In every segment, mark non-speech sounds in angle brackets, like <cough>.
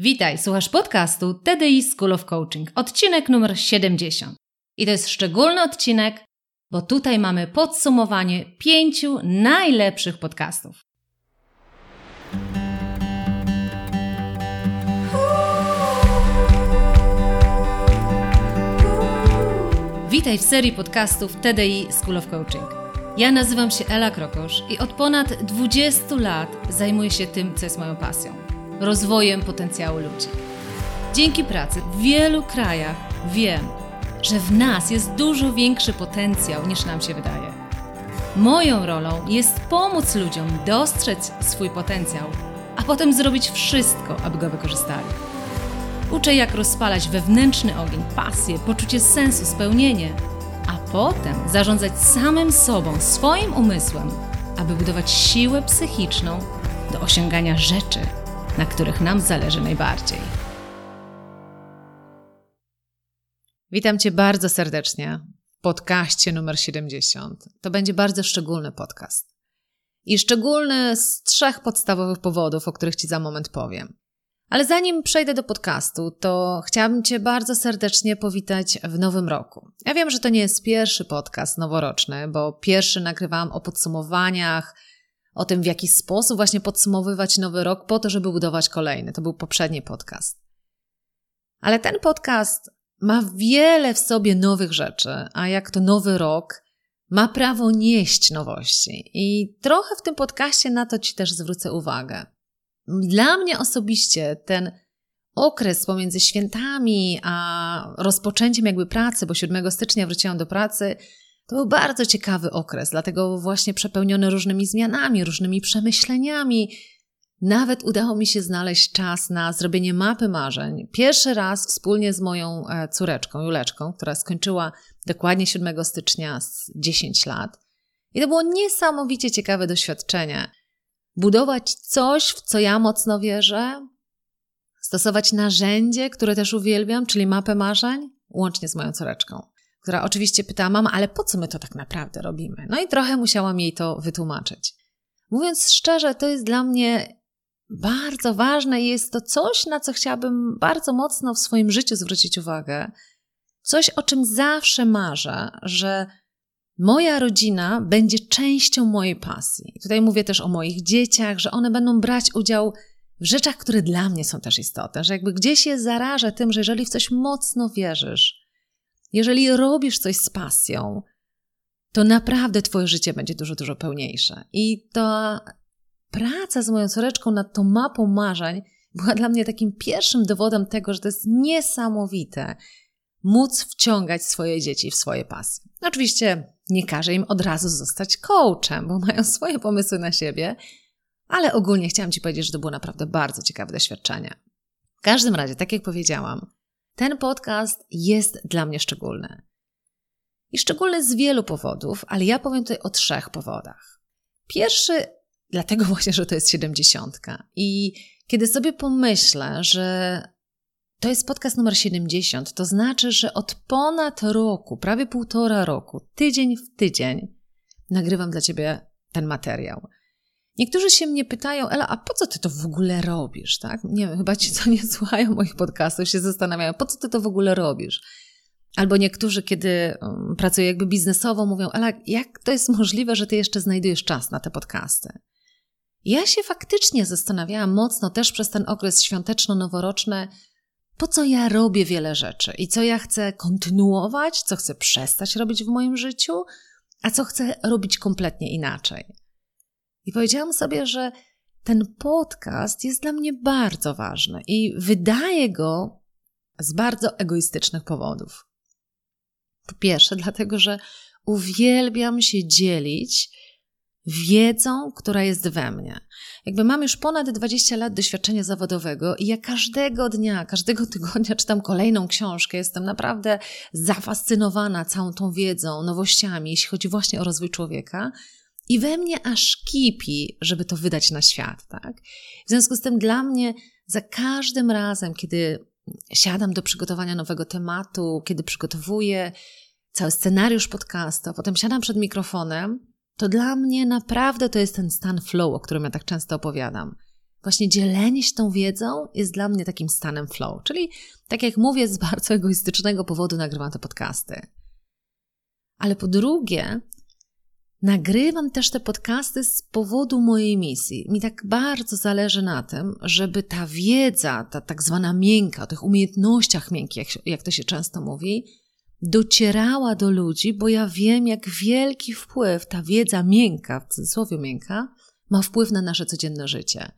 Witaj, słuchasz podcastu TDI School of Coaching, odcinek numer 70. I to jest szczególny odcinek, bo tutaj mamy podsumowanie pięciu najlepszych podcastów. Witaj w serii podcastów TDI School of Coaching. Ja nazywam się Ela Krokosz i od ponad 20 lat zajmuję się tym, co jest moją pasją rozwojem potencjału ludzi. Dzięki pracy w wielu krajach wiem, że w nas jest dużo większy potencjał niż nam się wydaje. Moją rolą jest pomóc ludziom dostrzec swój potencjał, a potem zrobić wszystko, aby go wykorzystali. Uczę, jak rozpalać wewnętrzny ogień, pasję, poczucie sensu, spełnienie, a potem zarządzać samym sobą, swoim umysłem, aby budować siłę psychiczną do osiągania rzeczy, na których nam zależy najbardziej. Witam Cię bardzo serdecznie w podcaście numer 70. To będzie bardzo szczególny podcast. I szczególny z trzech podstawowych powodów, o których Ci za moment powiem. Ale zanim przejdę do podcastu, to chciałabym Cię bardzo serdecznie powitać w nowym roku. Ja wiem, że to nie jest pierwszy podcast noworoczny, bo pierwszy nagrywałam o podsumowaniach, o tym, w jaki sposób właśnie podsumowywać nowy rok po to, żeby budować kolejny. To był poprzedni podcast. Ale ten podcast ma wiele w sobie nowych rzeczy, a jak to nowy rok, ma prawo nieść nowości. I trochę w tym podcaście na to Ci też zwrócę uwagę. Dla mnie osobiście ten okres pomiędzy świętami a rozpoczęciem jakby pracy, bo 7 stycznia wróciłam do pracy, to był bardzo ciekawy okres, dlatego właśnie przepełniony różnymi zmianami, różnymi przemyśleniami. Nawet udało mi się znaleźć czas na zrobienie mapy marzeń. Pierwszy raz wspólnie z moją e, córeczką, Juleczką, która skończyła dokładnie 7 stycznia z 10 lat. I to było niesamowicie ciekawe doświadczenie. Budować coś, w co ja mocno wierzę, stosować narzędzie, które też uwielbiam, czyli mapę marzeń, łącznie z moją córeczką która oczywiście pytała, mama, ale po co my to tak naprawdę robimy? No i trochę musiałam jej to wytłumaczyć. Mówiąc szczerze, to jest dla mnie bardzo ważne i jest to coś, na co chciałabym bardzo mocno w swoim życiu zwrócić uwagę. Coś, o czym zawsze marzę, że moja rodzina będzie częścią mojej pasji. Tutaj mówię też o moich dzieciach, że one będą brać udział w rzeczach, które dla mnie są też istotne, że jakby gdzieś je zarażę tym, że jeżeli w coś mocno wierzysz, jeżeli robisz coś z pasją, to naprawdę Twoje życie będzie dużo, dużo pełniejsze. I ta praca z moją córeczką nad tą mapą marzeń była dla mnie takim pierwszym dowodem tego, że to jest niesamowite móc wciągać swoje dzieci w swoje pasje. Oczywiście nie każę im od razu zostać coachem, bo mają swoje pomysły na siebie, ale ogólnie chciałam Ci powiedzieć, że to było naprawdę bardzo ciekawe doświadczenie. W każdym razie, tak jak powiedziałam, ten podcast jest dla mnie szczególny. I szczególny z wielu powodów, ale ja powiem tutaj o trzech powodach. Pierwszy, dlatego właśnie, że to jest siedemdziesiątka. I kiedy sobie pomyślę, że to jest podcast numer 70, to znaczy, że od ponad roku, prawie półtora roku, tydzień w tydzień, nagrywam dla Ciebie ten materiał. Niektórzy się mnie pytają, Ela, a po co ty to w ogóle robisz? Tak? Nie wiem, chyba ci, co nie <laughs> słuchają moich podcastów, się zastanawiają, po co ty to w ogóle robisz? Albo niektórzy, kiedy um, pracują jakby biznesowo, mówią, Ela, jak to jest możliwe, że ty jeszcze znajdujesz czas na te podcasty? Ja się faktycznie zastanawiałam mocno też przez ten okres świąteczno-noworoczny, po co ja robię wiele rzeczy i co ja chcę kontynuować, co chcę przestać robić w moim życiu, a co chcę robić kompletnie inaczej. I powiedziałam sobie, że ten podcast jest dla mnie bardzo ważny i wydaję go z bardzo egoistycznych powodów. Po pierwsze, dlatego, że uwielbiam się dzielić wiedzą, która jest we mnie. Jakby mam już ponad 20 lat doświadczenia zawodowego i ja każdego dnia, każdego <laughs> tygodnia czytam kolejną książkę. Jestem naprawdę zafascynowana całą tą wiedzą, nowościami, jeśli chodzi właśnie o rozwój człowieka. I we mnie aż kipi, żeby to wydać na świat, tak? W związku z tym dla mnie za każdym razem, kiedy siadam do przygotowania nowego tematu, kiedy przygotowuję cały scenariusz podcastu, a potem siadam przed mikrofonem, to dla mnie naprawdę to jest ten stan flow, o którym ja tak często opowiadam. właśnie dzielenie się tą wiedzą jest dla mnie takim stanem flow. Czyli, tak jak mówię, z bardzo egoistycznego powodu nagrywam te podcasty. Ale po drugie, nagrywam też te podcasty z powodu mojej misji. Mi tak bardzo zależy na tym, żeby ta wiedza, ta tak zwana miękka, o tych umiejętnościach miękkich, jak, to się często mówi, docierała do ludzi, bo ja wiem, jak wielki wpływ ta wiedza miękka, w cudzysłowie miękka, ma wpływ na nasze codzienne życie.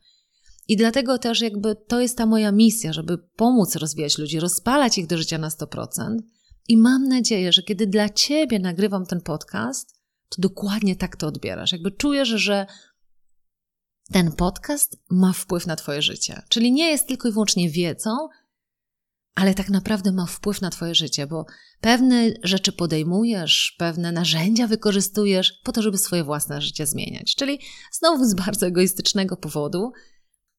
I dlatego też jakby to jest ta moja misja, żeby pomóc rozwijać ludzi, rozpalać ich do życia na 100%. I mam nadzieję, że kiedy dla Ciebie nagrywam ten podcast, to dokładnie tak to odbierasz. Jakby czujesz, że ten podcast ma wpływ na Twoje życie. Czyli nie jest tylko i wyłącznie wiedzą, ale tak naprawdę ma wpływ na Twoje życie, bo pewne rzeczy podejmujesz, pewne narzędzia wykorzystujesz po to, żeby swoje własne życie zmieniać. Czyli znowu z bardzo egoistycznego powodu,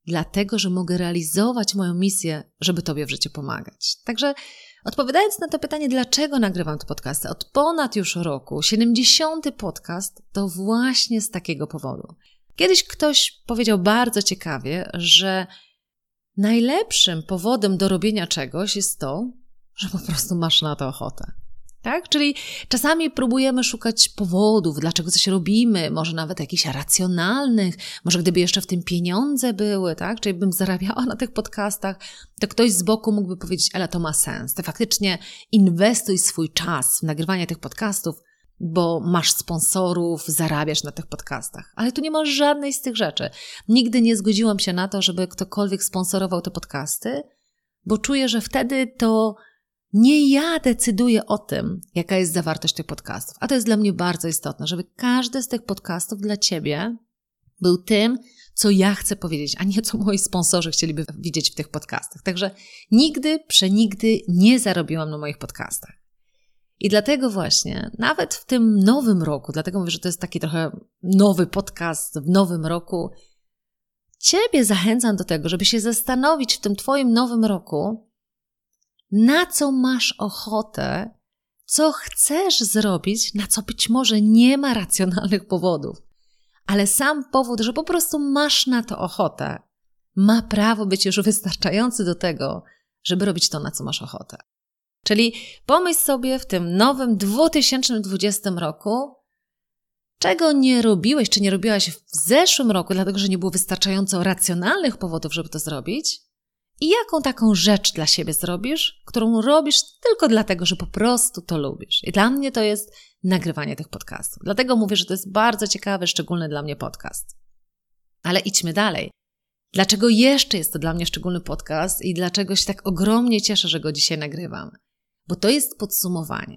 dlatego że mogę realizować moją misję, żeby Tobie w życiu pomagać. Także odpowiadając na to pytanie, dlaczego nagrywam te podcasty od ponad już roku, 70. podcast, to właśnie z takiego powodu. Kiedyś ktoś powiedział bardzo ciekawie, że najlepszym powodem do robienia czegoś jest to, że po prostu masz na to ochotę. Tak? Czyli czasami próbujemy szukać powodów, dlaczego coś robimy, może nawet jakichś racjonalnych, może gdyby jeszcze w tym pieniądze były, tak? Czyli bym zarabiała <laughs> na tych podcastach, to ktoś z boku mógłby powiedzieć, ale to ma sens. Ty faktycznie inwestuj swój czas w nagrywanie tych podcastów, bo masz sponsorów, zarabiasz na tych podcastach. Ale tu nie masz żadnej z tych rzeczy. Nigdy nie zgodziłam się na to, żeby ktokolwiek sponsorował te podcasty, bo czuję, że wtedy to nie ja decyduję o tym, jaka jest zawartość tych podcastów. A to jest dla mnie bardzo istotne, żeby każdy z tych podcastów dla Ciebie był tym, co ja chcę powiedzieć, a nie co moi sponsorzy chcieliby widzieć w tych podcastach. Także nigdy, przenigdy nie zarobiłam na moich podcastach. I dlatego właśnie, nawet w tym nowym roku, dlatego mówię, że to jest taki trochę nowy podcast w nowym roku, Ciebie zachęcam do tego, żeby się zastanowić w tym Twoim nowym roku, na co masz ochotę, co chcesz zrobić, na co być może nie ma racjonalnych powodów, ale sam powód, że po prostu masz na to ochotę, ma prawo być już wystarczający do tego, żeby robić to, na co masz ochotę. Czyli pomyśl sobie w tym nowym 2020 roku, czego nie robiłeś, czy nie robiłaś w zeszłym roku, dlatego że nie było wystarczająco racjonalnych powodów, żeby to zrobić, i jaką taką rzecz dla siebie zrobisz, którą robisz tylko dlatego, że po prostu to lubisz. I dla mnie to jest nagrywanie tych podcastów. Dlatego mówię, że to jest bardzo ciekawy, szczególny dla mnie podcast. Ale idźmy dalej. Dlaczego jeszcze jest to dla mnie szczególny podcast i dlaczego się tak ogromnie cieszę, że go dzisiaj nagrywam? Bo to jest podsumowanie.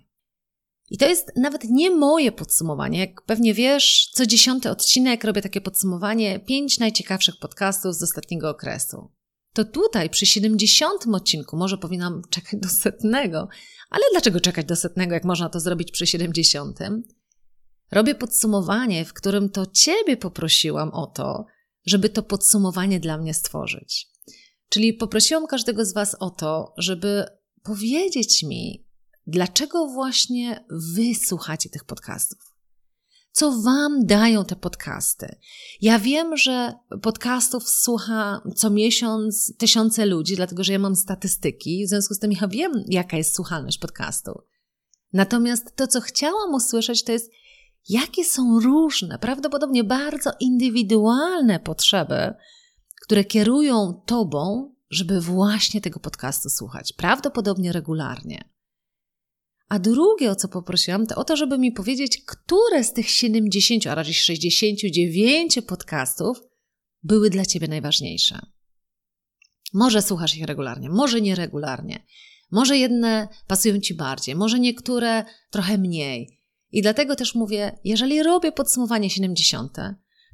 I to jest nawet nie moje podsumowanie. Jak pewnie wiesz, co dziesiąty odcinek robię takie podsumowanie pięć najciekawszych podcastów z ostatniego okresu to tutaj przy 70 odcinku może powinnam czekać do setnego, ale dlaczego czekać do setnego, jak można to zrobić przy 70? Robię podsumowanie, w którym to Ciebie poprosiłam o to, żeby to podsumowanie dla mnie stworzyć. Czyli poprosiłam każdego z Was o to, żeby powiedzieć mi, dlaczego właśnie Wy słuchacie tych podcastów co Wam dają te podcasty. Ja wiem, że podcastów słucha co miesiąc tysiące ludzi, dlatego że ja mam statystyki, w związku z tym ja wiem, jaka jest słuchalność podcastu. Natomiast to, co chciałam usłyszeć, to jest, jakie są różne, prawdopodobnie bardzo indywidualne potrzeby, które kierują Tobą, żeby właśnie tego podcastu słuchać, prawdopodobnie regularnie. A drugie, o co poprosiłam, to o to, żeby mi powiedzieć, które z tych 70, a raczej 69 podcastów były dla Ciebie najważniejsze. Może słuchasz ich regularnie, może nieregularnie. Może jedne pasują Ci bardziej, może niektóre trochę mniej. I dlatego też mówię, jeżeli robię podsumowanie 70,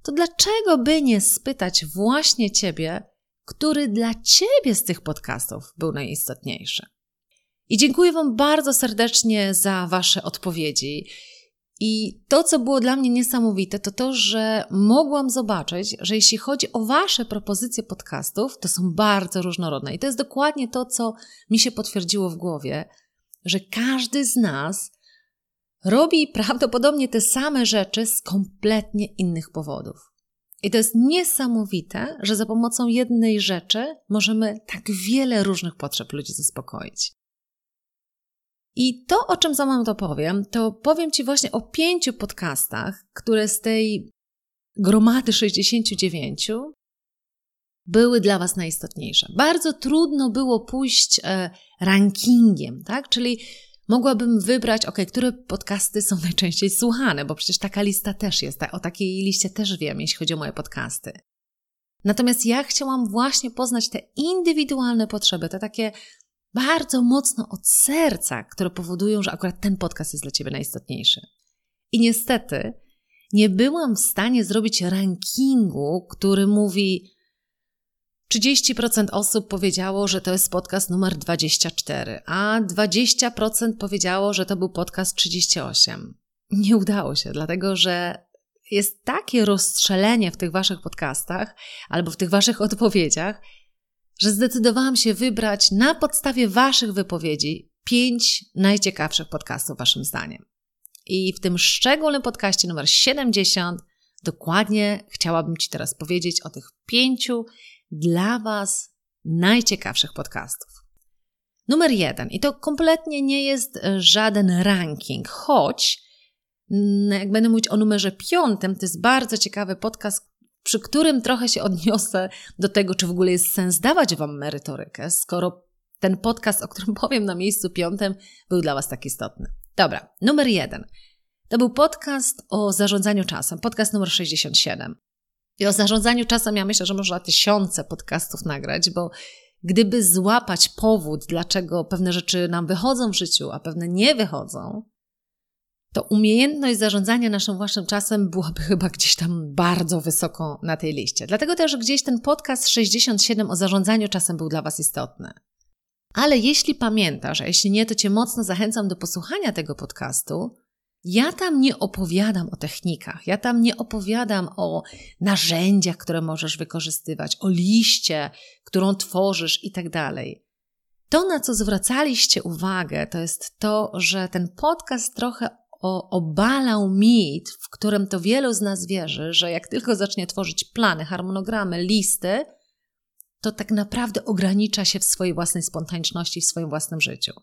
to dlaczego by nie spytać właśnie Ciebie, który dla Ciebie z tych podcastów był najistotniejszy? I dziękuję Wam bardzo serdecznie za Wasze odpowiedzi. I to, co było dla mnie niesamowite, to to, że mogłam zobaczyć, że jeśli chodzi o Wasze propozycje podcastów, to są bardzo różnorodne. I to jest dokładnie to, co mi się potwierdziło w głowie, że każdy z nas robi prawdopodobnie te same rzeczy z kompletnie innych powodów. I to jest niesamowite, że za pomocą jednej rzeczy możemy tak wiele różnych potrzeb ludzi zaspokoić. I to, o czym za moment opowiem, to powiem Ci właśnie o pięciu podcastach, które z tej gromady 69 były dla Was najistotniejsze. Bardzo trudno było pójść e, rankingiem, tak? Czyli mogłabym wybrać, ok, które podcasty są <laughs> najczęściej słuchane, bo przecież taka lista też jest, o takiej liście też wiem, jeśli chodzi o moje podcasty. Natomiast ja chciałam właśnie poznać te indywidualne potrzeby, te takie bardzo mocno od serca, które powodują, że akurat ten podcast jest dla Ciebie najistotniejszy. I niestety nie byłam w stanie zrobić rankingu, który mówi 30% osób powiedziało, że to jest podcast numer 24, a 20% powiedziało, że to był podcast 38. Nie udało się, dlatego że jest takie rozstrzelenie w tych waszych podcastach albo w tych waszych odpowiedziach, że zdecydowałam się wybrać na podstawie waszych wypowiedzi pięć najciekawszych podcastów waszym zdaniem. I w tym szczególnym podcaście numer 70 dokładnie chciałabym Ci teraz powiedzieć o tych pięciu dla Was najciekawszych podcastów. Numer jeden, i to kompletnie nie jest żaden ranking, choć mm, jak będę mówić o numerze piątym, to jest bardzo ciekawy podcast, przy którym trochę się odniosę do tego, czy w ogóle jest sens dawać Wam merytorykę, skoro ten podcast, o którym powiem na miejscu piątym, był dla Was tak istotny. Dobra, numer jeden. To był podcast o zarządzaniu czasem, podcast numer 67. I o zarządzaniu czasem ja myślę, że można tysiące podcastów nagrać, bo gdyby złapać powód, dlaczego pewne rzeczy nam wychodzą w życiu, a pewne nie wychodzą, to umiejętność zarządzania naszym własnym czasem byłaby chyba gdzieś tam bardzo wysoko na tej liście. Dlatego też gdzieś ten podcast 67 o zarządzaniu czasem był dla Was istotny. Ale jeśli pamiętasz, a jeśli nie, to Cię mocno zachęcam do posłuchania tego podcastu, ja tam nie opowiadam o technikach, ja tam nie opowiadam o narzędziach, które możesz wykorzystywać, o liście, którą tworzysz i tak dalej. To, na co zwracaliście uwagę, to jest to, że ten podcast trochę o, obalał mit, w którym to wielu z nas wierzy, że jak tylko zacznie tworzyć plany, harmonogramy, listy, to tak naprawdę ogranicza się w swojej własnej spontaniczności, w swoim własnym życiu.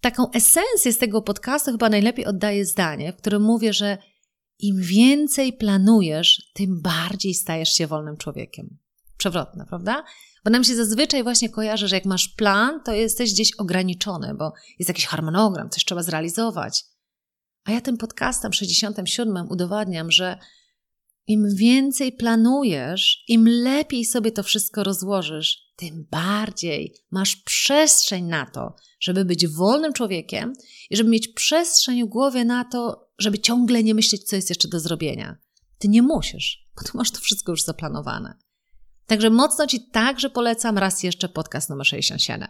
Taką esencję z tego podcastu chyba najlepiej oddaje zdanie, w którym mówię, że im więcej planujesz, tym bardziej stajesz się wolnym człowiekiem. Przewrotne, prawda? Bo nam się zazwyczaj właśnie kojarzy, że jak masz plan, to jesteś gdzieś ograniczony, bo jest jakiś harmonogram, coś trzeba zrealizować. A ja tym podcastem 67 udowadniam, że im więcej planujesz, im lepiej sobie to wszystko rozłożysz, tym bardziej masz przestrzeń na to, żeby być wolnym człowiekiem i żeby mieć przestrzeń w głowie na to, żeby ciągle nie myśleć, co jest jeszcze do zrobienia. Ty nie musisz, bo ty masz to wszystko już zaplanowane. Także mocno Ci także polecam raz jeszcze podcast numer 67.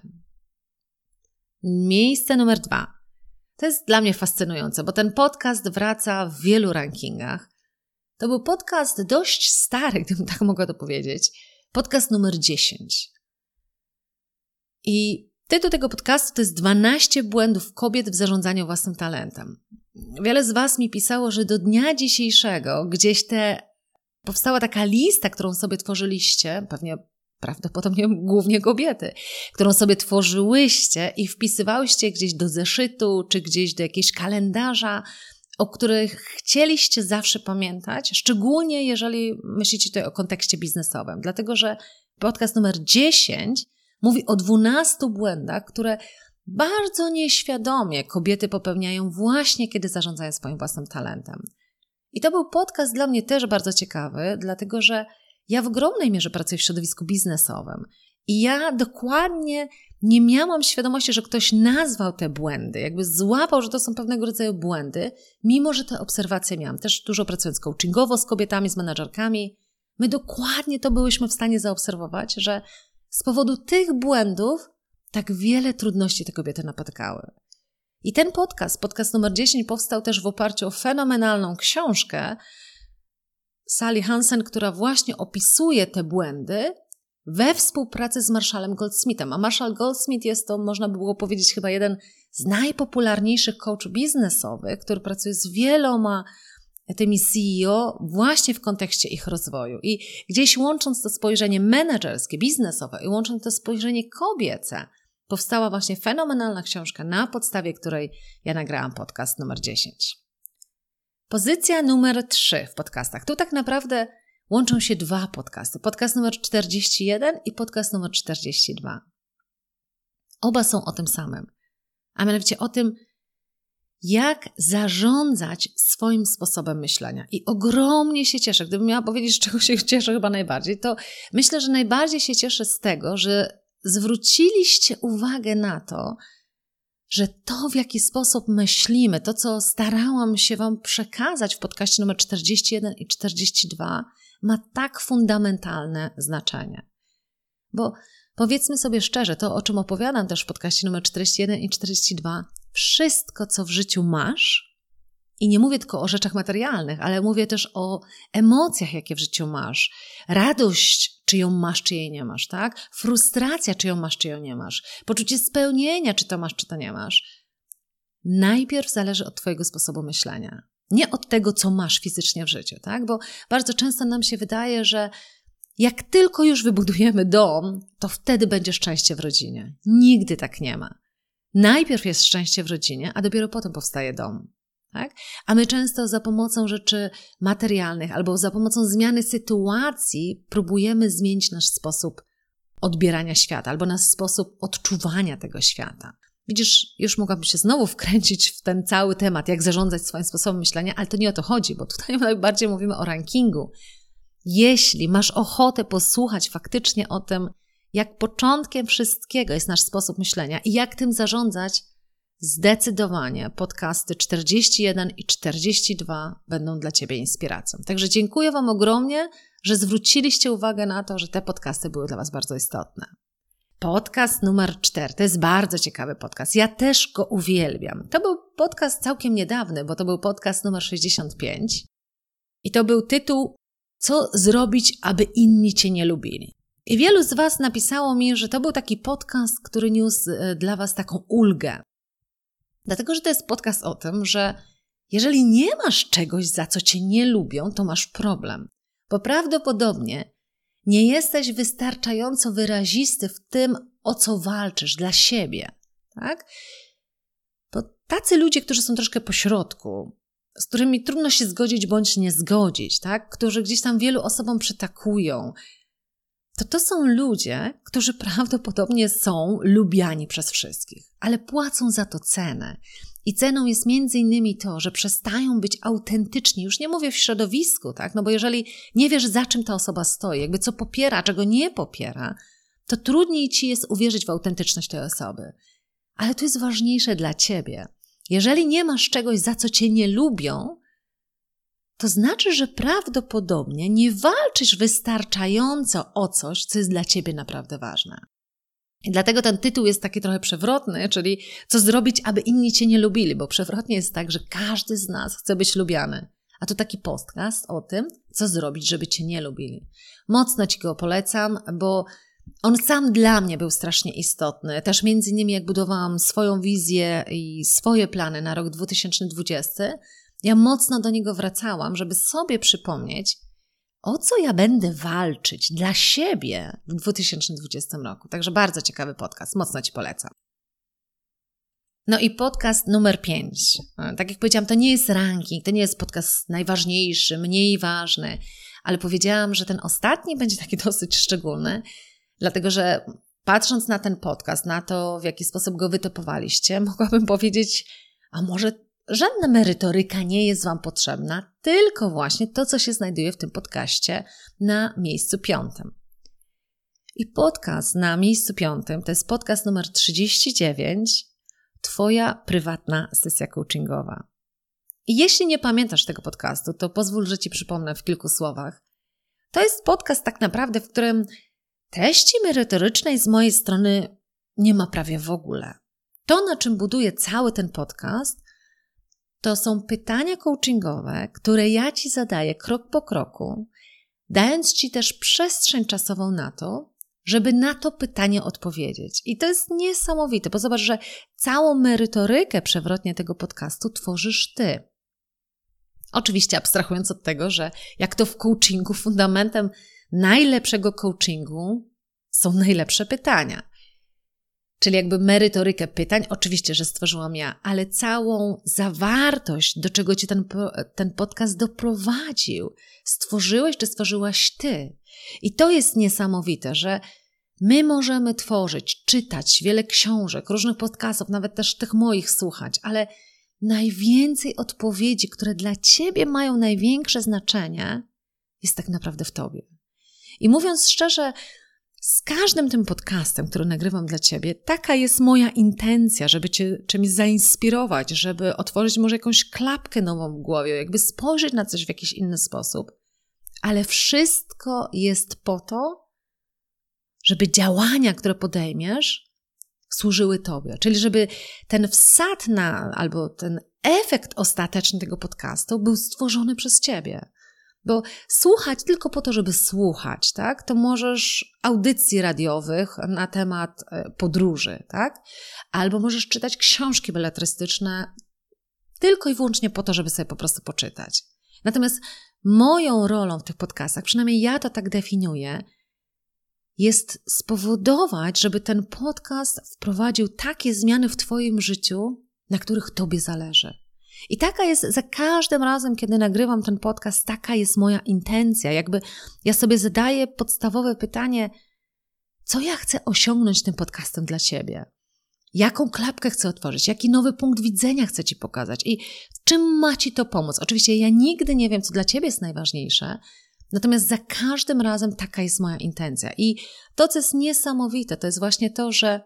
Miejsce numer dwa. To jest dla mnie fascynujące, bo ten podcast wraca w wielu rankingach. To był podcast dość stary, gdybym tak mogła to powiedzieć. Podcast numer 10. I tytuł tego podcastu to jest 12 błędów kobiet w zarządzaniu własnym talentem. Wiele z Was mi pisało, że do dnia dzisiejszego gdzieś te powstała taka lista, którą sobie tworzyliście, pewnie prawdopodobnie głównie kobiety, którą sobie tworzyłyście i wpisywałyście gdzieś do zeszytu, czy gdzieś do jakiegoś kalendarza, o których chcieliście zawsze pamiętać, szczególnie jeżeli myślicie tutaj o kontekście biznesowym, dlatego że podcast numer 10 mówi o 12 błędach, które bardzo nieświadomie kobiety popełniają właśnie kiedy zarządzają swoim własnym talentem. I to był podcast dla mnie też bardzo ciekawy, dlatego że ja w ogromnej mierze pracuję w środowisku biznesowym i ja dokładnie nie miałam świadomości, że ktoś nazwał te błędy, jakby złapał, że to są pewnego rodzaju błędy, mimo że te obserwacje miałam. Też dużo pracując coachingowo z kobietami, z menadżerkami, my dokładnie to byłyśmy w stanie zaobserwować, że z powodu tych błędów tak wiele trudności te kobiety napotykały. I ten podcast, podcast numer 10, powstał też w oparciu o fenomenalną książkę Sally Hansen, która właśnie opisuje te błędy we współpracy z Marshallem Goldsmithem. A Marshall Goldsmith jest to, można by było powiedzieć, chyba jeden z najpopularniejszych coach biznesowych, który pracuje z wieloma tymi CEO właśnie w kontekście ich rozwoju. I gdzieś łącząc to spojrzenie menedżerskie, biznesowe i łącząc to spojrzenie kobiece, powstała właśnie fenomenalna książka, na podstawie której ja nagrałam podcast numer 10. Pozycja numer 3 w podcastach. Tu tak naprawdę łączą się dwa podcasty. Podcast numer 41 i podcast numer 42. Oba są o tym samym, a mianowicie o tym, jak zarządzać swoim sposobem myślenia. I ogromnie się cieszę, gdybym miała powiedzieć, z <laughs> czego się cieszę chyba najbardziej, to myślę, że najbardziej się cieszę z tego, że zwróciliście uwagę na to, że to, w jaki sposób myślimy, to, co starałam się Wam przekazać w podcaście numer 41 i 42, ma tak fundamentalne znaczenie. Bo powiedzmy sobie szczerze, to o czym opowiadam też w podcaście numer 41 i 42, wszystko, co w życiu masz, i nie mówię tylko o rzeczach materialnych, ale mówię też o emocjach, jakie w życiu masz. Radość, czy ją masz, czy jej nie masz, tak? Frustracja, czy ją masz, czy ją nie masz. Poczucie spełnienia, czy to masz, czy to nie masz. Najpierw zależy od Twojego sposobu myślenia. Nie od tego, co masz fizycznie w życiu, tak? Bo bardzo często nam się wydaje, że jak tylko już wybudujemy dom, to wtedy będzie szczęście w rodzinie. Nigdy tak nie ma. Najpierw jest szczęście w rodzinie, a dopiero potem powstaje dom. Tak? A my często za pomocą rzeczy materialnych albo za pomocą zmiany sytuacji próbujemy zmienić nasz sposób odbierania świata albo nasz sposób odczuwania tego świata. Widzisz, już mogłabym się znowu wkręcić w ten cały temat, jak zarządzać swoim sposobem myślenia, ale to nie o to chodzi, bo tutaj <laughs> najbardziej mówimy o rankingu. Jeśli masz ochotę posłuchać faktycznie o tym, jak początkiem wszystkiego jest nasz sposób myślenia i jak tym zarządzać, zdecydowanie podcasty 41 i 42 będą dla Ciebie inspiracją. Także dziękuję Wam ogromnie, że zwróciliście uwagę na to, że te podcasty były dla Was bardzo istotne. Podcast numer 4 to jest bardzo ciekawy podcast. Ja też go uwielbiam. To był podcast całkiem niedawny, bo to był podcast numer 65 i to był tytuł Co zrobić, aby inni Cię nie lubili. I wielu z Was napisało mi, że to był taki podcast, który niósł e, dla Was taką ulgę. Dlatego, że to jest podcast o tym, że jeżeli nie masz czegoś, za co cię nie lubią, to masz problem. Bo prawdopodobnie nie jesteś wystarczająco wyrazisty w tym, o co walczysz dla siebie. Tak? Bo tacy ludzie, którzy są troszkę pośrodku, z którymi trudno się zgodzić bądź nie zgodzić, tak? którzy gdzieś tam wielu osobom przytakują, to to są ludzie, którzy prawdopodobnie są lubiani przez wszystkich, ale płacą za to cenę. I ceną jest między innymi to, że przestają być autentyczni. Już nie mówię w środowisku, tak? No bo jeżeli nie wiesz, za czym ta osoba stoi, jakby co popiera, czego nie popiera, to trudniej ci jest uwierzyć w autentyczność tej osoby. Ale to jest ważniejsze dla ciebie. Jeżeli nie masz czegoś, za co cię nie lubią, to znaczy, że prawdopodobnie nie walczysz wystarczająco o coś, co jest dla ciebie naprawdę ważne. I dlatego ten tytuł jest taki trochę przewrotny, czyli co zrobić, aby inni cię nie lubili, bo przewrotnie jest tak, że każdy z nas chce być lubiany. A to taki podcast o tym, co zrobić, żeby cię nie lubili. Mocno ci go polecam, bo on sam dla mnie był strasznie istotny. Też między innymi jak budowałam swoją wizję i swoje plany na rok 2020, ja mocno do niego wracałam, żeby sobie przypomnieć, o co ja będę walczyć dla siebie w 2020 roku. Także bardzo ciekawy podcast, mocno Ci polecam. No i podcast numer 5. Tak jak powiedziałam, to nie jest ranking, to nie jest podcast najważniejszy, mniej ważny, ale powiedziałam, że ten ostatni będzie taki <laughs> dosyć szczególny, dlatego że patrząc na ten podcast, na to, w jaki sposób go wytopowaliście, <laughs> mogłabym powiedzieć, a może Żadna merytoryka nie jest Wam potrzebna, tylko właśnie to, co się znajduje w tym podcaście na miejscu piątym. I podcast na miejscu piątym to jest podcast numer 39, Twoja prywatna sesja coachingowa. I jeśli nie pamiętasz tego podcastu, to pozwól, że Ci przypomnę w kilku słowach. To jest podcast tak naprawdę, w którym treści merytorycznej z mojej strony nie ma prawie w ogóle. To, na czym buduje cały ten podcast, to są pytania coachingowe, które ja Ci zadaję krok po kroku, dając Ci też przestrzeń czasową na to, żeby na to pytanie odpowiedzieć. I to jest niesamowite, bo zobacz, że całą merytorykę przewrotnie tego podcastu tworzysz Ty. Oczywiście abstrahując od tego, że jak to w coachingu, fundamentem najlepszego coachingu są najlepsze pytania. Czyli jakby merytorykę pytań, oczywiście, że stworzyłam ja, ale całą zawartość, do czego cię ten, ten podcast doprowadził, stworzyłeś czy stworzyłaś ty. I to jest niesamowite, że my możemy tworzyć, czytać wiele książek, różnych podcastów, nawet też tych moich słuchać, ale najwięcej odpowiedzi, które dla ciebie mają największe znaczenie, jest tak naprawdę w tobie. I mówiąc szczerze, z każdym tym podcastem, który nagrywam dla Ciebie, taka jest moja intencja, żeby Cię czymś zainspirować, żeby otworzyć może jakąś klapkę nową w głowie, jakby spojrzeć na coś w jakiś inny sposób. Ale wszystko jest po to, żeby działania, które podejmiesz, służyły Tobie. Czyli żeby ten wsad na, albo ten efekt ostateczny tego podcastu był stworzony przez Ciebie. Bo słuchać tylko po to, żeby słuchać, tak? To możesz audycji radiowych na temat e, podróży, tak? Albo możesz czytać książki beletrystyczne tylko i wyłącznie po to, żeby sobie po prostu poczytać. Natomiast moją rolą w tych podcastach, przynajmniej ja to tak definiuję, jest spowodować, żeby ten podcast wprowadził takie zmiany w Twoim życiu, na których Tobie zależy. I taka jest za każdym razem, kiedy nagrywam ten podcast, taka jest moja intencja. Jakby ja sobie zadaję podstawowe pytanie, co ja chcę osiągnąć tym podcastem dla ciebie? Jaką klapkę chcę otworzyć? Jaki nowy punkt widzenia chcę ci pokazać? I czym ma ci to pomóc? Oczywiście ja nigdy nie wiem, co dla ciebie jest najważniejsze, natomiast za każdym razem taka jest moja intencja. I to, co jest niesamowite, to jest właśnie to, że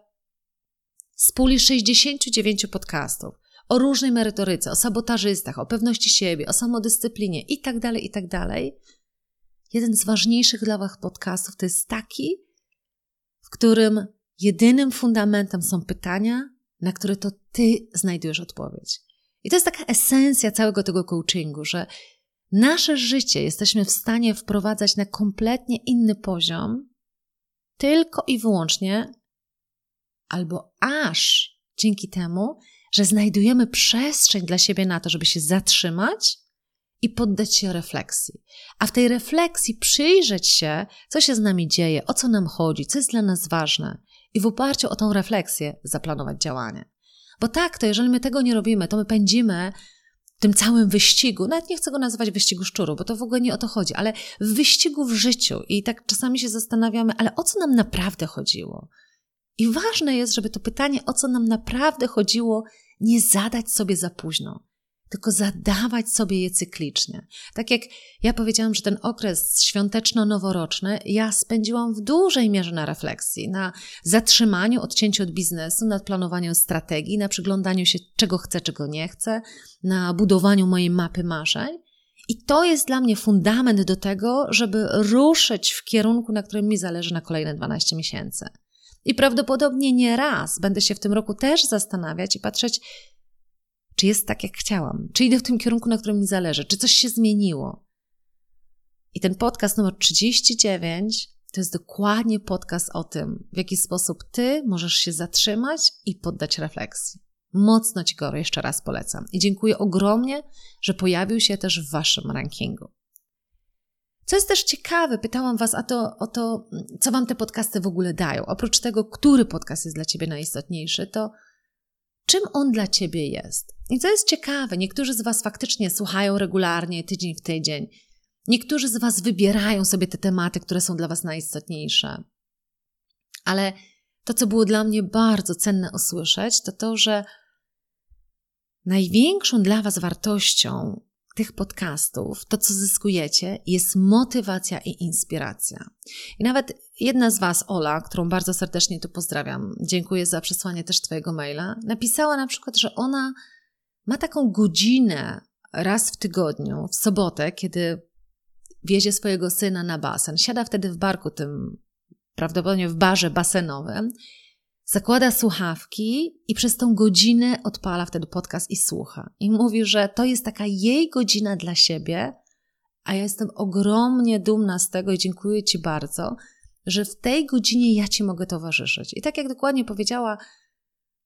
z puli 69 podcastów o różnej merytoryce, o sabotażystach, o pewności siebie, o samodyscyplinie itd., tak itd. Tak Jeden z ważniejszych dla Was podcastów to jest taki, w którym jedynym fundamentem są pytania, na które to Ty znajdujesz odpowiedź. I to jest taka esencja całego tego coachingu, że nasze życie jesteśmy w stanie wprowadzać na kompletnie inny poziom, tylko i wyłącznie, albo aż dzięki temu, że znajdujemy przestrzeń dla siebie na to, żeby się zatrzymać i poddać się refleksji. A w tej refleksji przyjrzeć się, co się z nami dzieje, o co nam chodzi, co jest dla nas ważne i w oparciu o tą refleksję zaplanować działanie. Bo tak, to jeżeli my tego nie robimy, to my pędzimy w tym całym wyścigu, nawet nie chcę go nazywać wyścigu szczuru, bo to w ogóle nie o to chodzi, ale w wyścigu w życiu i tak czasami się zastanawiamy, ale o co nam naprawdę chodziło? I ważne jest, żeby to pytanie, o co nam naprawdę chodziło, nie zadać sobie za późno, tylko zadawać sobie je cyklicznie. Tak jak ja powiedziałam, że ten okres świąteczno-noworoczny ja spędziłam w dużej mierze na refleksji, na zatrzymaniu, odcięciu od biznesu, nad planowaniem strategii, na przyglądaniu się, czego chcę, czego nie chcę, na budowaniu mojej mapy marzeń. I to jest dla mnie fundament do tego, żeby ruszyć w kierunku, na którym mi zależy na kolejne 12 miesięcy. I prawdopodobnie nie raz będę się w tym roku też zastanawiać i patrzeć, czy jest tak, jak chciałam, czy idę w tym kierunku, na którym mi zależy, czy coś się zmieniło. I ten podcast numer 39 to jest dokładnie podcast o tym, w jaki sposób ty możesz się zatrzymać i poddać refleksji. Mocno Ci go jeszcze raz polecam. I dziękuję ogromnie, że pojawił się też w Waszym rankingu. Co jest też ciekawe, pytałam Was o to, o to, co Wam te podcasty w ogóle dają. Oprócz tego, który podcast jest dla Ciebie najistotniejszy, to czym on dla Ciebie jest. I co jest ciekawe, niektórzy z Was faktycznie słuchają regularnie, tydzień w tydzień. Niektórzy z Was wybierają sobie te tematy, które są dla Was najistotniejsze. Ale to, co było dla mnie bardzo cenne usłyszeć, to to, że największą dla Was wartością tych podcastów, to co zyskujecie, jest motywacja i inspiracja. I nawet jedna z Was, Ola, którą bardzo serdecznie tu pozdrawiam, dziękuję za przesłanie też Twojego maila, napisała na przykład, że ona ma taką godzinę raz w tygodniu, w sobotę, kiedy wiezie swojego syna na basen. Siada wtedy w barku tym, prawdopodobnie w barze basenowym zakłada słuchawki i przez tą godzinę odpala wtedy podcast i słucha. I mówi, że to jest taka jej godzina dla siebie, a ja jestem ogromnie dumna z tego i dziękuję Ci bardzo, że w tej godzinie ja Ci mogę towarzyszyć. I tak jak dokładnie powiedziała,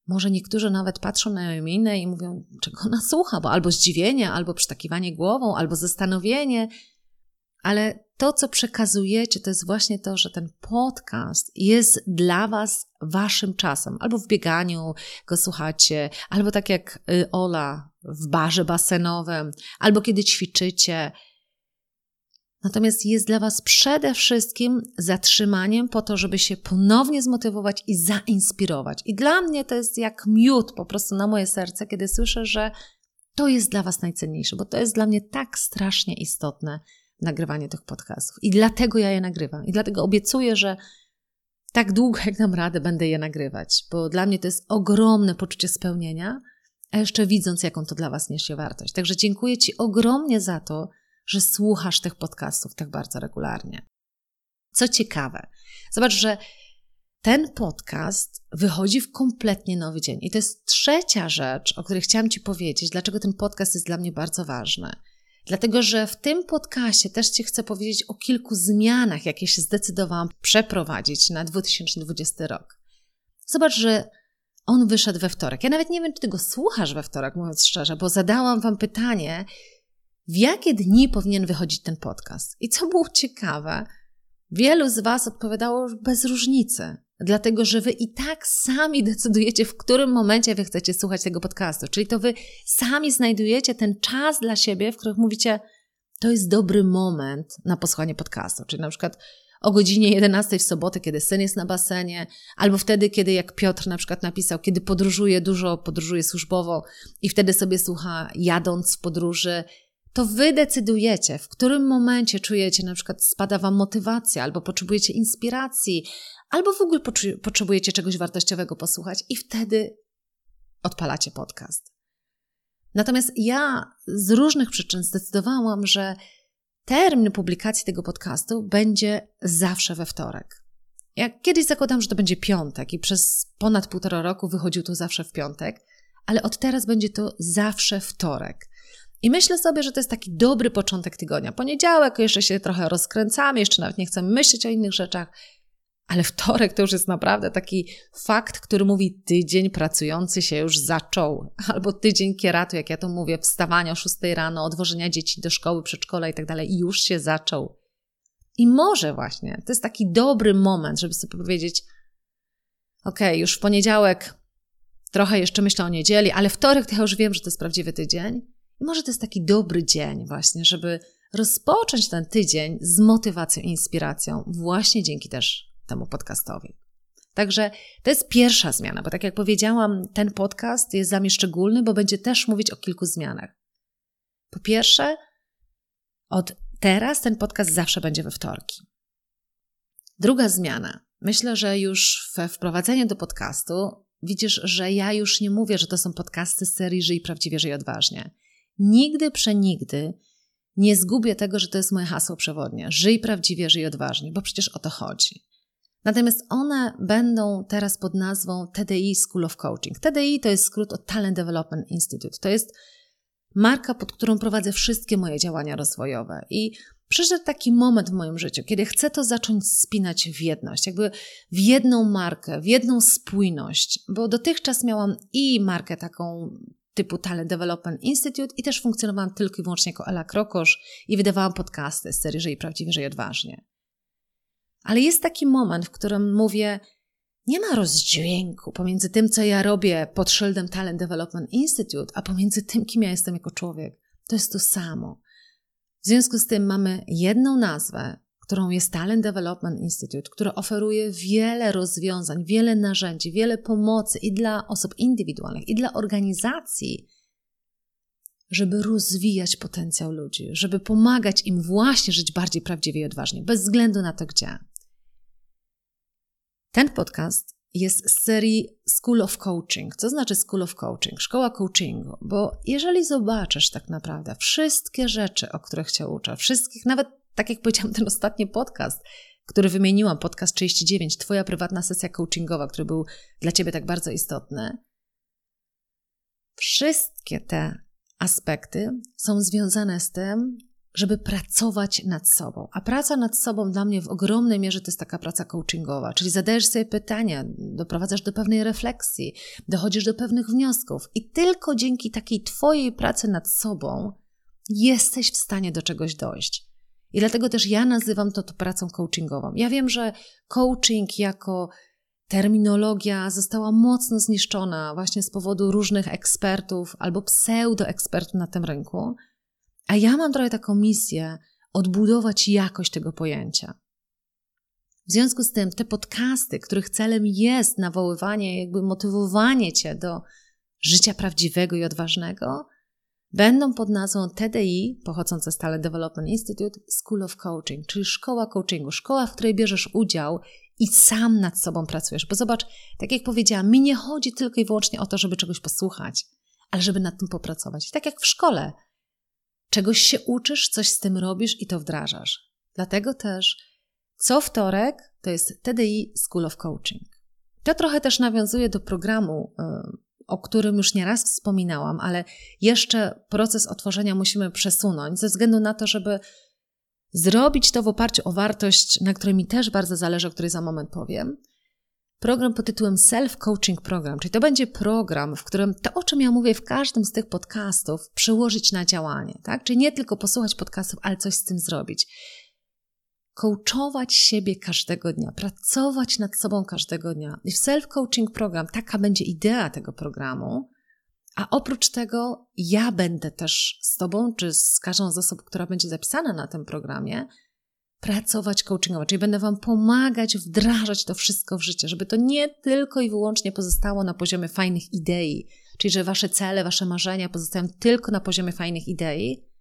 Może niektórzy nawet patrzą na minę i mówią, czego ona słucha, bo albo zdziwienie, albo przytakiwanie głową, albo zastanowienie. Ale to, co przekazujecie, to jest właśnie to, że ten podcast jest dla Was Waszym czasem. Albo w bieganiu go słuchacie, albo tak jak y, Ola w barze basenowym, albo kiedy ćwiczycie. Natomiast jest dla Was przede wszystkim zatrzymaniem po to, żeby się ponownie zmotywować i zainspirować. I dla mnie to jest jak miód po prostu na moje serce, kiedy słyszę, że to jest dla Was najcenniejsze, bo to jest dla mnie tak strasznie istotne nagrywanie tych podcastów. I dlatego ja je nagrywam. I dlatego obiecuję, że tak długo jak dam radę, będę je nagrywać, bo dla mnie to jest ogromne poczucie spełnienia, a jeszcze widząc, jaką to dla Was niesie wartość. Także dziękuję Ci ogromnie za to, że słuchasz tych podcastów tak bardzo regularnie. Co ciekawe, zobacz, że ten podcast wychodzi w kompletnie nowy dzień. I to jest trzecia rzecz, o której chciałam Ci powiedzieć, dlaczego ten podcast jest dla mnie bardzo ważny. Dlatego, że w tym podcaście też Ci chcę powiedzieć o kilku zmianach, jakie się zdecydowałam przeprowadzić na 2020 rok. Zobacz, że on wyszedł we wtorek. Ja nawet nie wiem, czy Ty go słuchasz we wtorek, mówiąc szczerze, bo zadałam Wam pytanie, w jakie dni powinien wychodzić ten podcast. I co było ciekawe, wielu z Was odpowiadało bez różnicy, dlatego że Wy i tak sami decydujecie, w którym momencie Wy chcecie słuchać tego podcastu. Czyli to Wy sami znajdujecie ten czas dla siebie, w którym mówicie, to jest dobry moment na posłuchanie podcastu. Czyli na przykład o godzinie 11 w sobotę, kiedy syn jest na basenie, albo wtedy, kiedy jak Piotr na przykład napisał, kiedy podróżuje dużo, podróżuje służbowo i wtedy sobie słucha jadąc w podróży, to wy decydujecie, w którym momencie czujecie, na przykład spada wam motywacja, albo potrzebujecie inspiracji, albo w ogóle potrzebujecie czegoś wartościowego posłuchać, i wtedy odpalacie podcast. Natomiast ja z różnych przyczyn zdecydowałam, że termin publikacji tego podcastu będzie zawsze we wtorek. Ja kiedyś zakładam, że to będzie piątek i przez ponad półtora roku wychodził to zawsze w piątek, ale od teraz będzie to zawsze wtorek. I myślę sobie, że to jest taki dobry początek tygodnia. Poniedziałek jeszcze się trochę rozkręcamy, jeszcze nawet nie chcemy myśleć o innych rzeczach, ale wtorek to już jest naprawdę taki fakt, który mówi tydzień pracujący się już zaczął. <laughs> Albo tydzień kieratu, jak ja to mówię, wstawania o 6 rano, odwożenia dzieci do szkoły, przedszkola i tak dalej, już się zaczął. I może właśnie, to jest taki dobry moment, żeby sobie powiedzieć, ok, już w poniedziałek trochę jeszcze myślę o niedzieli, ale wtorek to ja już wiem, że to jest prawdziwy tydzień. Może to jest taki dobry dzień właśnie, żeby rozpocząć ten tydzień z motywacją i inspiracją właśnie dzięki też temu podcastowi. Także to jest pierwsza zmiana, bo tak jak powiedziałam, ten podcast jest dla mnie szczególny, bo będzie też mówić o kilku zmianach. Po pierwsze, od teraz ten podcast zawsze będzie we wtorki. Druga zmiana. Myślę, że już we wprowadzeniu do podcastu widzisz, że ja już nie mówię, że to są podcasty z serii Żyj prawdziwie, żyj odważnie. Nigdy, przenigdy nie zgubię tego, że to jest moje hasło przewodnie. Żyj prawdziwie, żyj odważnie, bo przecież o to chodzi. Natomiast one będą teraz pod nazwą TDI School of Coaching. TDI to jest skrót od Talent Development Institute. To jest marka, pod którą prowadzę wszystkie moje działania rozwojowe. I przyszedł taki moment w moim życiu, kiedy chcę to zacząć spinać w jedność, jakby w jedną markę, w jedną spójność, bo dotychczas miałam i markę taką typu Talent Development Institute i też funkcjonowałam tylko i wyłącznie jako Ela Krokosz i wydawałam podcasty z serii Żyj Prawdziwie, Żyj Odważnie. Ale jest taki moment, w którym mówię, nie ma rozdźwięku pomiędzy tym, co ja robię pod szyldem Talent Development Institute, a pomiędzy tym, kim ja jestem jako człowiek. To jest to samo. W związku z tym mamy jedną nazwę, którą jest Talent Development Institute, która oferuje wiele rozwiązań, wiele narzędzi, wiele pomocy i dla osób indywidualnych, i dla organizacji, żeby rozwijać potencjał ludzi, żeby pomagać im właśnie żyć bardziej prawdziwie i odważnie, bez względu na to gdzie. Ten podcast jest z serii School of Coaching. Co znaczy School of Coaching? Szkoła coachingu. Bo jeżeli zobaczysz tak naprawdę wszystkie rzeczy, o których Cię uczę, wszystkich, nawet tak jak powiedziałam, ten ostatni podcast, który wymieniłam, podcast 39, Twoja prywatna sesja coachingowa, który był dla Ciebie tak bardzo istotny, wszystkie te aspekty są związane z tym, żeby pracować nad sobą. A praca nad sobą dla mnie w ogromnej mierze to jest taka praca coachingowa, czyli zadajesz sobie pytania, doprowadzasz do pewnej refleksji, dochodzisz do pewnych wniosków i tylko dzięki takiej Twojej pracy nad sobą jesteś w stanie do czegoś dojść. I dlatego też ja nazywam to, to pracą coachingową. Ja wiem, że coaching jako terminologia została mocno zniszczona właśnie z powodu różnych ekspertów albo pseudoekspertów na tym rynku, a ja mam trochę taką misję odbudować jakość tego pojęcia. W związku z tym te podcasty, których celem jest nawoływanie, jakby motywowanie cię do życia prawdziwego i odważnego, będą pod nazwą TDI, pochodzące z Talent Development Institute, School of Coaching, czyli szkoła coachingu, szkoła, w której bierzesz udział i sam nad sobą pracujesz. Bo zobacz, tak jak powiedziałam, mi nie chodzi tylko i wyłącznie o to, żeby czegoś posłuchać, ale żeby nad tym popracować. Tak jak w szkole, czegoś się uczysz, coś z tym robisz i to wdrażasz. Dlatego też co wtorek to jest TDI School of Coaching. To trochę też nawiązuje do programu, o którym już nieraz wspominałam, ale jeszcze proces otworzenia musimy przesunąć ze względu na to, żeby zrobić to w oparciu o wartość, na której mi też bardzo zależy, o której za moment powiem. Program pod tytułem Self-Coaching Program, czyli to będzie program, w którym to, o czym ja mówię w każdym z tych podcastów, przełożyć na działanie, tak? Czyli nie tylko posłuchać podcastów, ale coś z tym zrobić. Coachować siebie każdego dnia, pracować nad sobą każdego dnia. I w Self-Coaching Program, taka będzie idea tego programu, a oprócz tego ja będę też z Tobą, czy z każdą z osób, która będzie zapisana na tym programie, pracować coachingowo, czyli będę Wam pomagać wdrażać to wszystko w życie, żeby to nie tylko i wyłącznie pozostało na poziomie fajnych idei, czyli że Wasze cele, Wasze marzenia pozostają tylko na poziomie fajnych idei,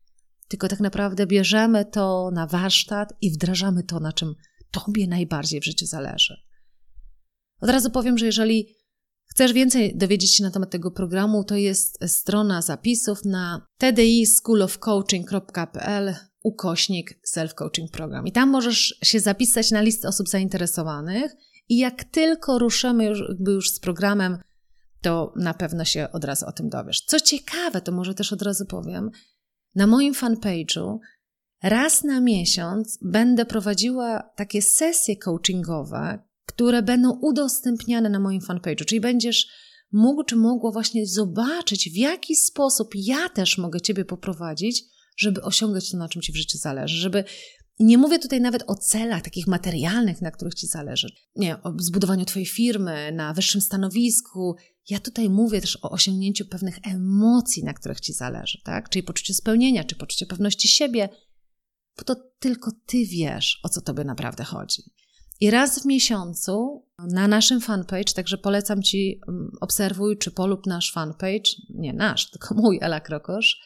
tylko tak naprawdę bierzemy to na warsztat i wdrażamy to, na czym Tobie najbardziej w życiu zależy. Od razu powiem, że jeżeli chcesz więcej dowiedzieć się na temat tego programu, to jest strona zapisów na tdischoolofcoaching.pl ukośnik self-coaching program. I tam możesz się zapisać na listę osób zainteresowanych i jak tylko ruszymy już, już z programem, to na pewno się od razu o tym dowiesz. Co ciekawe, to może też od razu powiem, na moim fanpage'u raz na miesiąc będę prowadziła takie sesje coachingowe, które będą udostępniane na moim fanpage'u, czyli będziesz mógł czy mogła właśnie zobaczyć, w jaki sposób ja też mogę Ciebie poprowadzić, żeby osiągać to, na czym Ci w życiu zależy, żeby nie mówię tutaj nawet o celach takich materialnych, na których Ci zależy, nie, o zbudowaniu Twojej firmy, na wyższym stanowisku. Ja tutaj mówię też o osiągnięciu pewnych emocji, na których Ci zależy, tak? Czyli poczucie spełnienia, czy poczucie pewności siebie, bo to tylko Ty wiesz, o co Tobie naprawdę chodzi. I raz w miesiącu na naszym fanpage, także polecam Ci, mm, obserwuj czy polub nasz fanpage, nie nasz, tylko <laughs> mój Ela Krokosz,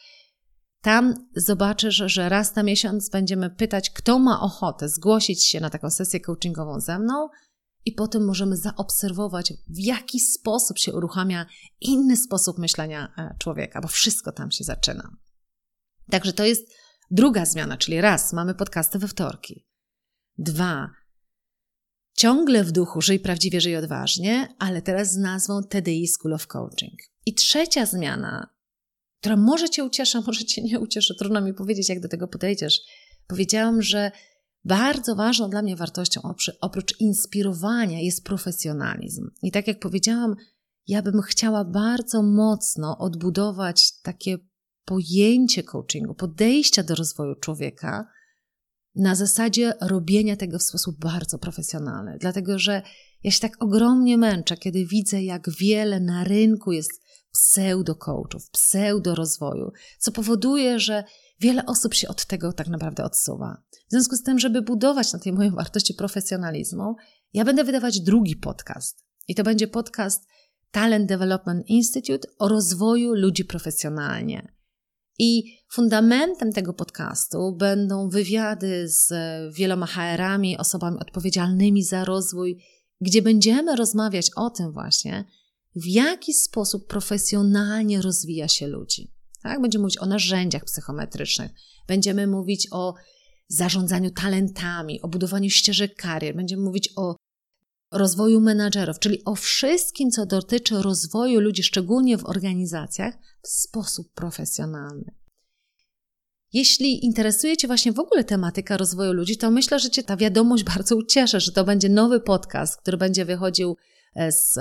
tam zobaczysz, że raz na miesiąc będziemy pytać, kto ma ochotę zgłosić się na taką sesję coachingową ze mną, i potem możemy zaobserwować, w jaki sposób się uruchamia inny sposób myślenia e, człowieka, bo wszystko tam się zaczyna. Także to jest druga zmiana, czyli raz, mamy podcasty we wtorki. Dwa, ciągle w duchu żyj prawdziwie, żyj odważnie, ale teraz z nazwą TDI School of Coaching. I trzecia zmiana, która może Cię ucieszy, <laughs> może Cię nie ucieszy, trudno mi powiedzieć, jak do tego podejdziesz. Powiedziałam, że bardzo ważną dla mnie wartością oprócz inspirowania jest profesjonalizm. I tak jak powiedziałam, ja bym chciała bardzo mocno odbudować takie pojęcie coachingu, podejścia do rozwoju człowieka na zasadzie robienia tego w sposób bardzo profesjonalny. Dlatego, że ja się tak ogromnie męczę, kiedy widzę, jak wiele na rynku jest pseudo-coachów, pseudo-rozwoju, co powoduje, że wiele osób się od tego tak naprawdę odsuwa. W związku z tym, żeby budować na tej mojej wartości profesjonalizmu, ja będę wydawać drugi podcast. I to będzie podcast Talent Development Institute o rozwoju ludzi profesjonalnie. I fundamentem tego podcastu będą wywiady z wieloma HR-ami, osobami odpowiedzialnymi za rozwój, gdzie będziemy rozmawiać o tym właśnie, w jaki sposób profesjonalnie rozwija się ludzi. Tak? Będziemy mówić o narzędziach psychometrycznych, będziemy mówić o zarządzaniu talentami, o budowaniu ścieżek karier, będziemy mówić o rozwoju menadżerów, czyli o wszystkim, co dotyczy rozwoju ludzi, szczególnie w organizacjach, w sposób profesjonalny. Jeśli interesuje Cię właśnie w ogóle tematyka rozwoju ludzi, to myślę, że Cię ta wiadomość <laughs> bardzo ucieszy, że to będzie nowy podcast, który będzie wychodził e, z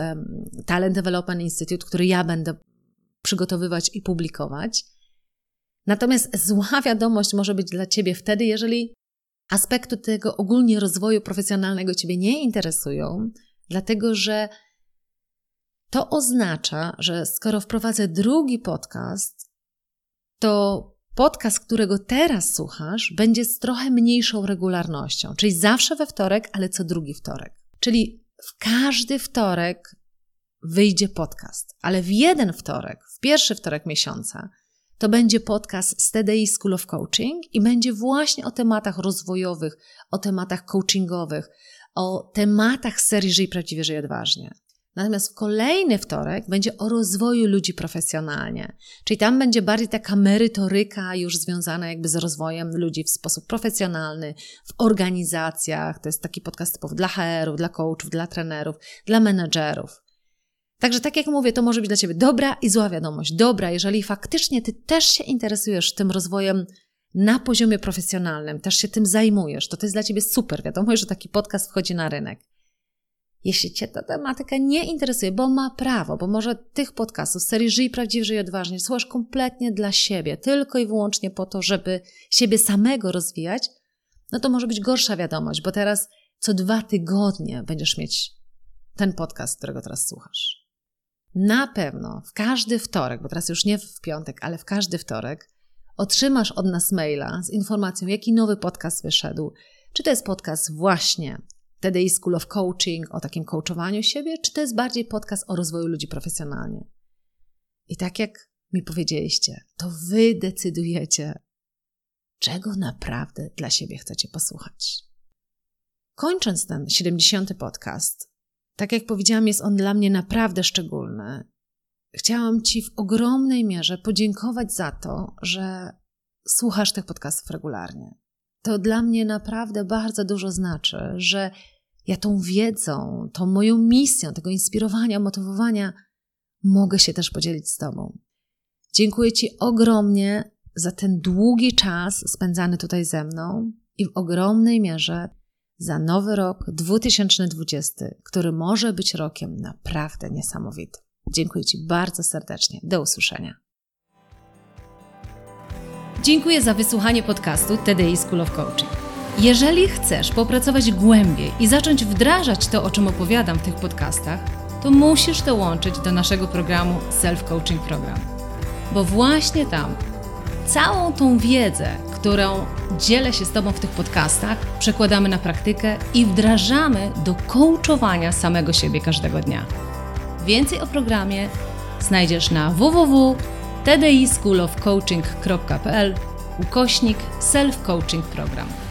Talent Development Institute, który ja będę przygotowywać i publikować. Natomiast zła <laughs> wiadomość może być dla Ciebie wtedy, jeżeli aspekty tego ogólnie rozwoju profesjonalnego Ciebie nie interesują, dlatego że to oznacza, że skoro wprowadzę drugi podcast, to podcast, którego teraz słuchasz, będzie z trochę mniejszą regularnością, czyli zawsze we wtorek, ale co drugi wtorek. Czyli w każdy wtorek wyjdzie podcast, ale w jeden wtorek, w pierwszy wtorek miesiąca, to będzie podcast z TDI School of Coaching i będzie właśnie o tematach rozwojowych, o tematach coachingowych, o tematach serii Żyj prawdziwie, żyj odważnie. Natomiast w kolejny wtorek będzie o rozwoju ludzi profesjonalnie. Czyli tam będzie bardziej taka merytoryka już związana jakby z rozwojem ludzi w sposób profesjonalny, w organizacjach. To jest taki podcast typowy dla HR-ów, dla coachów, dla trenerów, dla menedżerów. Także tak jak mówię, to może być dla Ciebie dobra i zła wiadomość. Dobra, jeżeli faktycznie Ty też się interesujesz tym rozwojem na poziomie profesjonalnym, też się tym zajmujesz, to to jest dla Ciebie super. Wiadomo, że taki podcast wchodzi na rynek. Jeśli Cię ta tematyka nie interesuje, bo ma prawo, bo może tych podcastów z serii Żyj prawdziwie, żyj odważnie słuchasz kompletnie dla siebie, tylko i wyłącznie po to, żeby siebie samego rozwijać, no to może być gorsza wiadomość, bo teraz co dwa tygodnie będziesz mieć ten podcast, którego teraz słuchasz. Na pewno w każdy wtorek, bo teraz już nie w piątek, ale w każdy wtorek, otrzymasz od nas maila z informacją, jaki nowy podcast wyszedł. Czy to jest podcast właśnie TDI School of Coaching, o takim coachowaniu siebie, czy to jest bardziej podcast o rozwoju ludzi profesjonalnie? I tak jak mi powiedzieliście, to wy decydujecie, czego naprawdę dla siebie chcecie posłuchać. Kończąc ten 70. podcast, tak jak powiedziałam, jest on dla mnie naprawdę szczególny. Chciałam Ci w ogromnej mierze podziękować za to, że słuchasz tych podcastów regularnie. To dla mnie naprawdę bardzo dużo znaczy, że ja tą wiedzą, tą moją misją, tego inspirowania, motywowania mogę się też podzielić z Tobą. Dziękuję Ci ogromnie za ten długi czas spędzany tutaj ze mną i w ogromnej mierze za nowy rok 2020, który może być rokiem naprawdę niesamowitym. Dziękuję Ci bardzo serdecznie. Do usłyszenia. Dziękuję za wysłuchanie podcastu TDI School of Coaching. Jeżeli chcesz popracować głębiej i zacząć wdrażać to, o czym opowiadam w tych podcastach, to musisz dołączyć do naszego programu Self Coaching Program. Bo właśnie tam całą tą wiedzę, którą dzielę się z Tobą w tych podcastach, przekładamy na praktykę i wdrażamy do coachowania samego siebie każdego dnia. Więcej o programie znajdziesz na www.tdischoolofcoaching.pl ukośnik self-coaching program.